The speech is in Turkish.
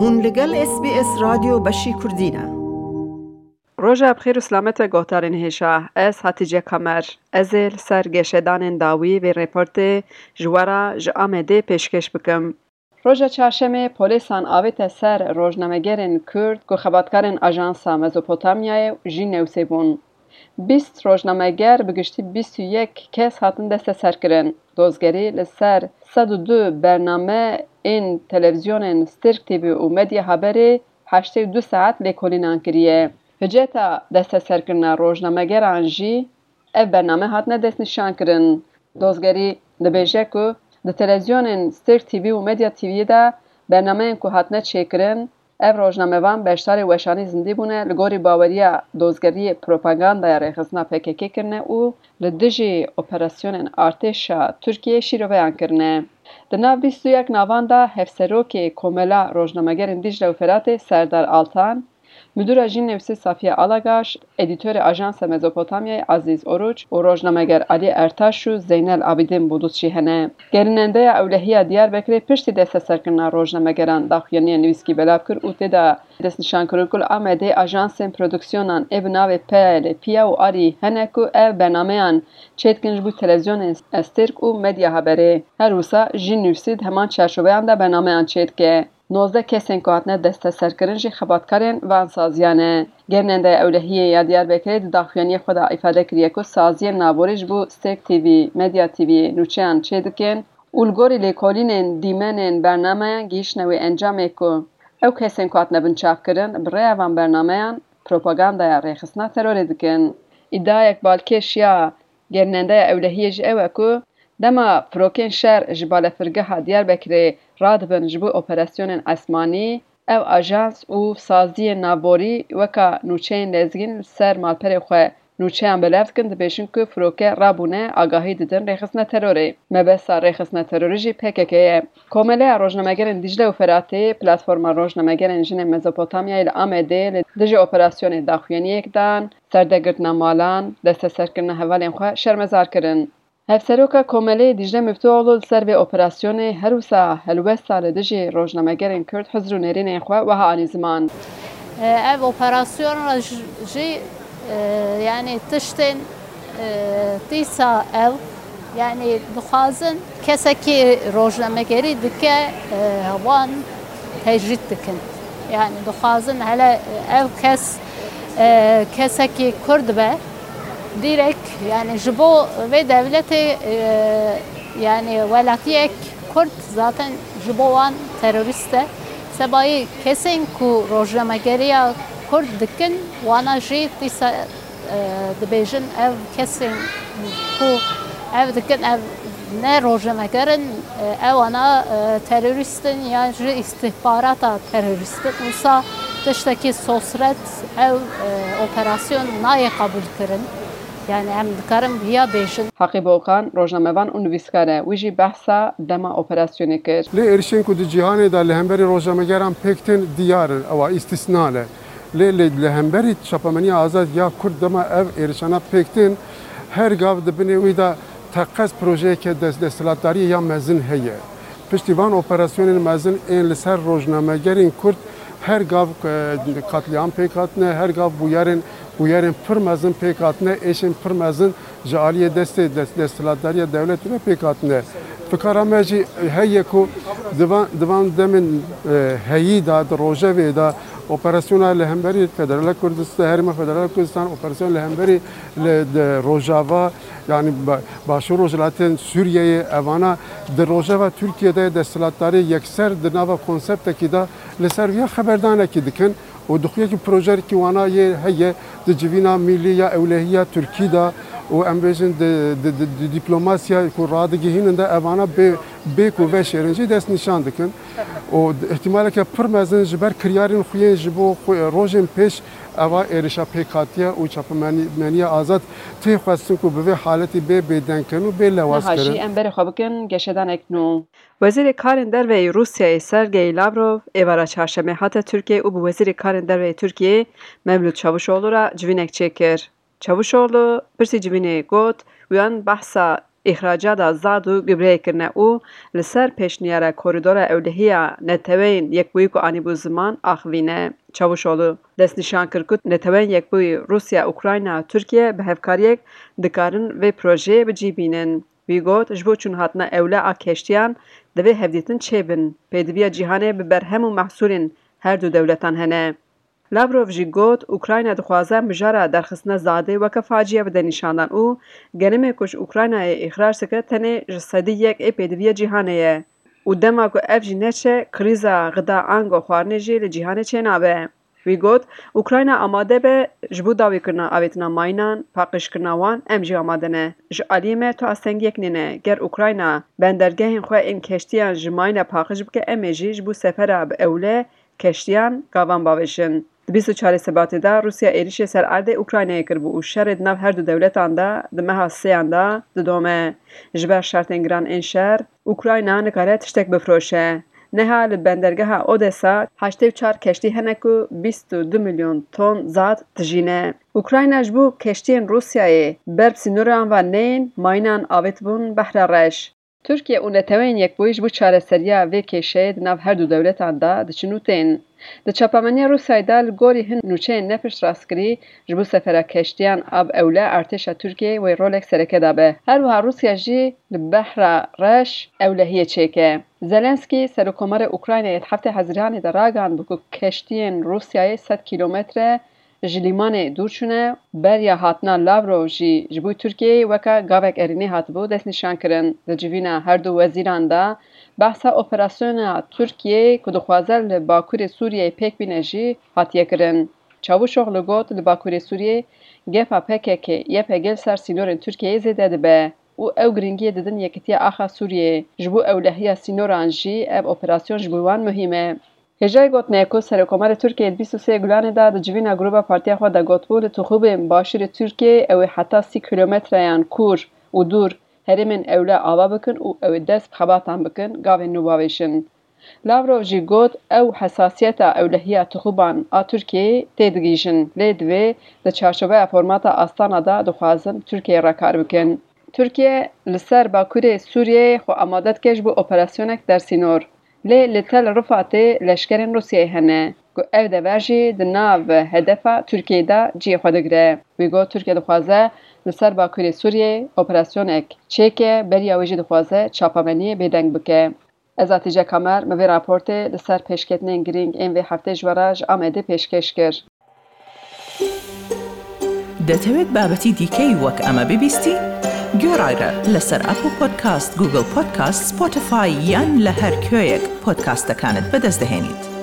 هون لگل اس بی اس رادیو بشی کردینه روژا بخیر و سلامت گوهترین هیشا از حتیجه کمر از سر گشدان داوی و رپورت جوارا ج آمده پیشکش بکم روژا چهارشنبه پلیسان آویت سر روزنامهگرین کرد که خباتکارین آژانسا مزوپوتامیای جی نوسی بون. بیست روزنامهگر بگشتی بیست و یک کس هاتن دست سر کرن. لسر صد و دو برنامه این تلویزیون سترک تیوی و مدیا حبری هشته دو ساعت لیکولینان کریه. هجتا دست سرکرنا روزنامهگران جی ev bername hatine destnîşan kirin. Dozgerî dibêje ku di televizyonên Stirk TV û Medya TVyê de bernameyên ku hatine çêkirin, ev rojnamevan beşdarê weşanî zindî bûne li gorî baweriya dozgeriyê propagandaya rêxistina PKK kirine û li dijî operasyonên artêşa Tirkiyeyê şîroveyan kirine. Di nav bîst û yek navan de hevserokê Komela Rojnamegerên Dicle û Feratê Serdar Altan, مدیر اژین نویسی صفیه آلاگاش ادیتور آژانس مزوپوتامیا عزیز اوروچ و روزنامه‌گر علی ارتاش و زینل عابدین بودوچی هنه گریننده اولهیه دیاربکر پشتی دست سرکردن روزنامه‌گران داخیانی نویسکی بلاب کرد و تدا دست نشان کرد کل آمده آژانس پرودکسیونان اب ناو پیل پیا و آری هنه کو او برنامهان چیتکنج بود تلویزیون استرک و مدیا هبره هر روسا جی نویسید همان چرشوبه هم ده برنامهان چیتکه نۆزدە کەسێن کاتنە دەستە سەرکردنجی خەباتکارێن وانسازیانە گەرنێندە اولهیه یا دیار بکرێت داخوێنیە خۆدا ئیفادە کریەک و سازیە نابۆریش بوو ستێک تیوی مدیا TV نوچیان چێ دکەن ولگۆری لێکۆلینێن دیمەنێن بەرنمەیە گیشتنەوەی ئەنجامێک و ئەو کەسێن کاتنە بن چاپکردن یا بەرنمەیان پرۆپۆگاندایە ڕێخستنا تەرۆرێ دکەن ئیدایەک بالکێشیا گەرنێندە ئەولەهیەژ ئەوە و Dema firokên şer ji balafirgeha Diyarbekirê radibin ji bo operasyonên esmanî, ev ajans û saziyên navborî weka nûçeyên lezgîn ser malperê xwe nûçeyan belav dikin dibêjin ku firokê rabûne agahî didin rêxistina terorê. Mebesa rêxistina terorî jî PKK ye. Komeleya Rojnamegerên Dicle û Feratê platforma rojnamegerên jinên Mezopotamyayê li Amedê li dijî operasyonê daxuyaniyek dan, serdegirtina malan, desteserkirina hevalên xwe şermezar kirin. Hevseroka Komeleyê Dicle Müftüoğlu ser vê operasyonê her wisa helwesta li dijî rojnamegerên Kurd hizr û nêrînên xwe wiha anî ziman. ev operasyonla jî yani tiştên dîsa ev yani dixwazin kesekî rojnamegerî dike wan tecrid dikin. Yani dixwazin hele ev kes kesekî Kurd be direkt yani ji bo vê devletê yani welatiyek Kurd zaten ji bo wan terörist e. Sebayî kesên ku rojnamegeriya Kurd dikin wana jî dîsa dibêjin ev kesên ku ev dikin ev ne rojnamegerin ev wana teröristin ya ji istihbarata teröristin wisa tiştekî sosret ev operasyon nayê qabûl kirin. Yani em dikarin viya bêjin. Haqî Bokan rojnamevan û nivîskar e. Wî jî behsa dema operasyonê kir. Lê êrişên ku di cîhanê de li hemberî rojnamegeran pêk tên diyar in ewa îstisna e. Lê li hemberî çapemeniya azad ya Kurd dema ev êrişana pêk tên her gav dibinê wî de teqez projeyeke desthilatdariyê ya mezin heye. Piştîvan operasyonên mezin ên li ser rojnamegerên Kurd her gav katliam pêk hatine, her gav bûyerên mezin pêk hatine, êşên pir mezin ji aliyê destê desthilatdariya dewletê ve pêk hatine. Fikara me jî heye ku divan demên heyî da di rojevê da operasyona li hemberî Federal Kurdistan, Herêma Federal Kurdistan, operasyon li Rojava yani başûr rojilatên Sûriyeyê evana di Rojava Tirkiyeyê desthilatdarî yekser di nava konseptekî da li ser و دخویه که پروژه که وانا یه هیه ده جوینا میلی یا اولهیه ترکی ده Tirkî da û em bêjin di dîplomasya ku radigihînin de evana bê ku ve şêrin jî dest nîşan dikin û ihtimaleke pir mezin ji ber kiryarên xuyên ji bo rojên pêş eva êrişa pêkhatiya û çapemeniya azad tê xwestin ku bi vê haletî bê bêdenkirin û bê lewaz Hajî kirin. em berê xwe bikin geşedanek nû. Wezîrê Karên Derveyê Rûsyayê Sergey Lavrov êvara çarşemê hate Tirkiye û bi Wezîrê Karên Derveyê Tirkiyê Mevlût Çavuşoğlu ra civînek çêkir. Çavuşoğlu pirsî civînê got wiyan behsa îxracata zad û gübreyê kirine û li ser pêşniyara koridora ewlehiya neteweyên Yekbûyî ku anîbû ziman axivîne. Çavuşoğlu destnîşan kir ku neteweyên Yekbûyî Rûsya, Ukrayna, Tirkiye bi hevkariyek dikarin vê projeyê bicîbînin. Wî got ji bo çûnhatina ewle a keştiyan divê hevdîtin çêbin. Pêdiviya cîhanê bi berhem her du dewletan hene. لابروف جیگوت اوکراین دخوازه مجارا درخستن زاده و کفاجیه به نشاندن او گرمه کش اوکراین اخرار سکه تنه جسدی یک اپیدویه جیهانه یه او دما که اف جنچه کریزا غدا آنگو خوارنه جی لجیهانه چه نابه وی گوت اوکراین آماده به جبو داوی کرنا آویتنا ماینان پاقش کرنا وان ام جی آماده نه ج علیمه تو استنگ یک نینه گر اوکراین بندرگه این خواه این کشتیان جماین پاقش بکه ام جی جبو اوله کشتیان گاوان Di bîst û çarê Sebatê de Rûsya êrişê ser erdê Ukraynayê kiribû û şerê di nav her du dewletan de di meha sêyan de didome. Ji ber şertên giran ên şer, Ukrayna nikare tiştek bifroşe. Neha li bendergeha Odessa heştê çar keştî hene ku bîst û du milyon ton zat dijîne. Ukrayna ji bo keştiyên Rûsyayê ber sînoran ve neyên maynan avêtibûn behra reş. Tirkiye û neteweyên Yekbûyî ji bo çareseriya vê kêşeyê di nav her du dewletan de diçin û tên. د چپمنی رو سایدال گوری هند نوچه نپش راست کری جبو سفر کشتیان اب اوله ارتش ترکیه و رولک سرکه دابه. هر وحا روسیه جی لبحر رش اولهیه چیکه. زلنسکی سرکومر اوکراین ایت هفته هزرانی در راگان بکو کشتیان روسیه 100 کیلومتر جلیمان دورچونه بر یا حتنا لاورو جی جبو ترکیه وکا گاوک ارینی حتبو دست نشان کرن. در جوینه هر دو وزیران دا. Behsa operasyona Tirkiyeyê ku dixwaze li Bakurê Sûriyeyê pêk bîne jî hatiye kirin. Çavuşoğlu got li Bakurê Sûriyê gefa yê gel ser sînorên Tirkiyeyê zêde dibe û ew giringiyê didin Yekîtiya Axa Sûriyê. Ji bo ewlehiya sînoran jî ev operasyon ji bo wan muhîm e. Hêjayê gotiye ku Serokkomarê Tirkiyeyê di bîst û sê Gulanê de di civîna grûpa partiya xwe de gotbû li Tixûbên başûrê Tirkiyeyê ew ê heta sî kîlometreyan kûr û dûr herêmên ewle ava bikin û ew dest bi xebatan bikin gavên nû bavêjin. Lavrov jî got ew hesasiyeta ewlehiya Tixûban a Tirkiyeyê tê digîjin lê divê di çarçobeya formata astana de dixwazin Tirkiyeyê rekar bikin. Tirkiye li ser Bakurê Sûriyeyê xwe amade dike ji bo operasyonek dersînor. لێ لەتەل ڕفاتێ لەشکرن رووسای هەنە گو ئەو دەبژی دناو هەدەفە تورکیدا جیە خۆدەگرێ ویگۆ تورکیا دەخوازە لەسەر باکووری دخوازه چاپامنی بیدنگ بکه از آتیجه کامر موی راپورتی لسر مەوێ راپۆرتێ لەسەر پێشکردنێن گرنگ ئێوێ هەفتەی ژوەراژ ئامێدە پێشکەش کرد. دەتەوێت بابتی دیکی وک اما ببیستی؟ گۆڕایرە لەسەر ئەپ و پۆدکاست گوگل پۆدکاست سپۆتفاای یان لە هەر کوێیەک پۆدکاستەکانت بەدەستدەێنیت.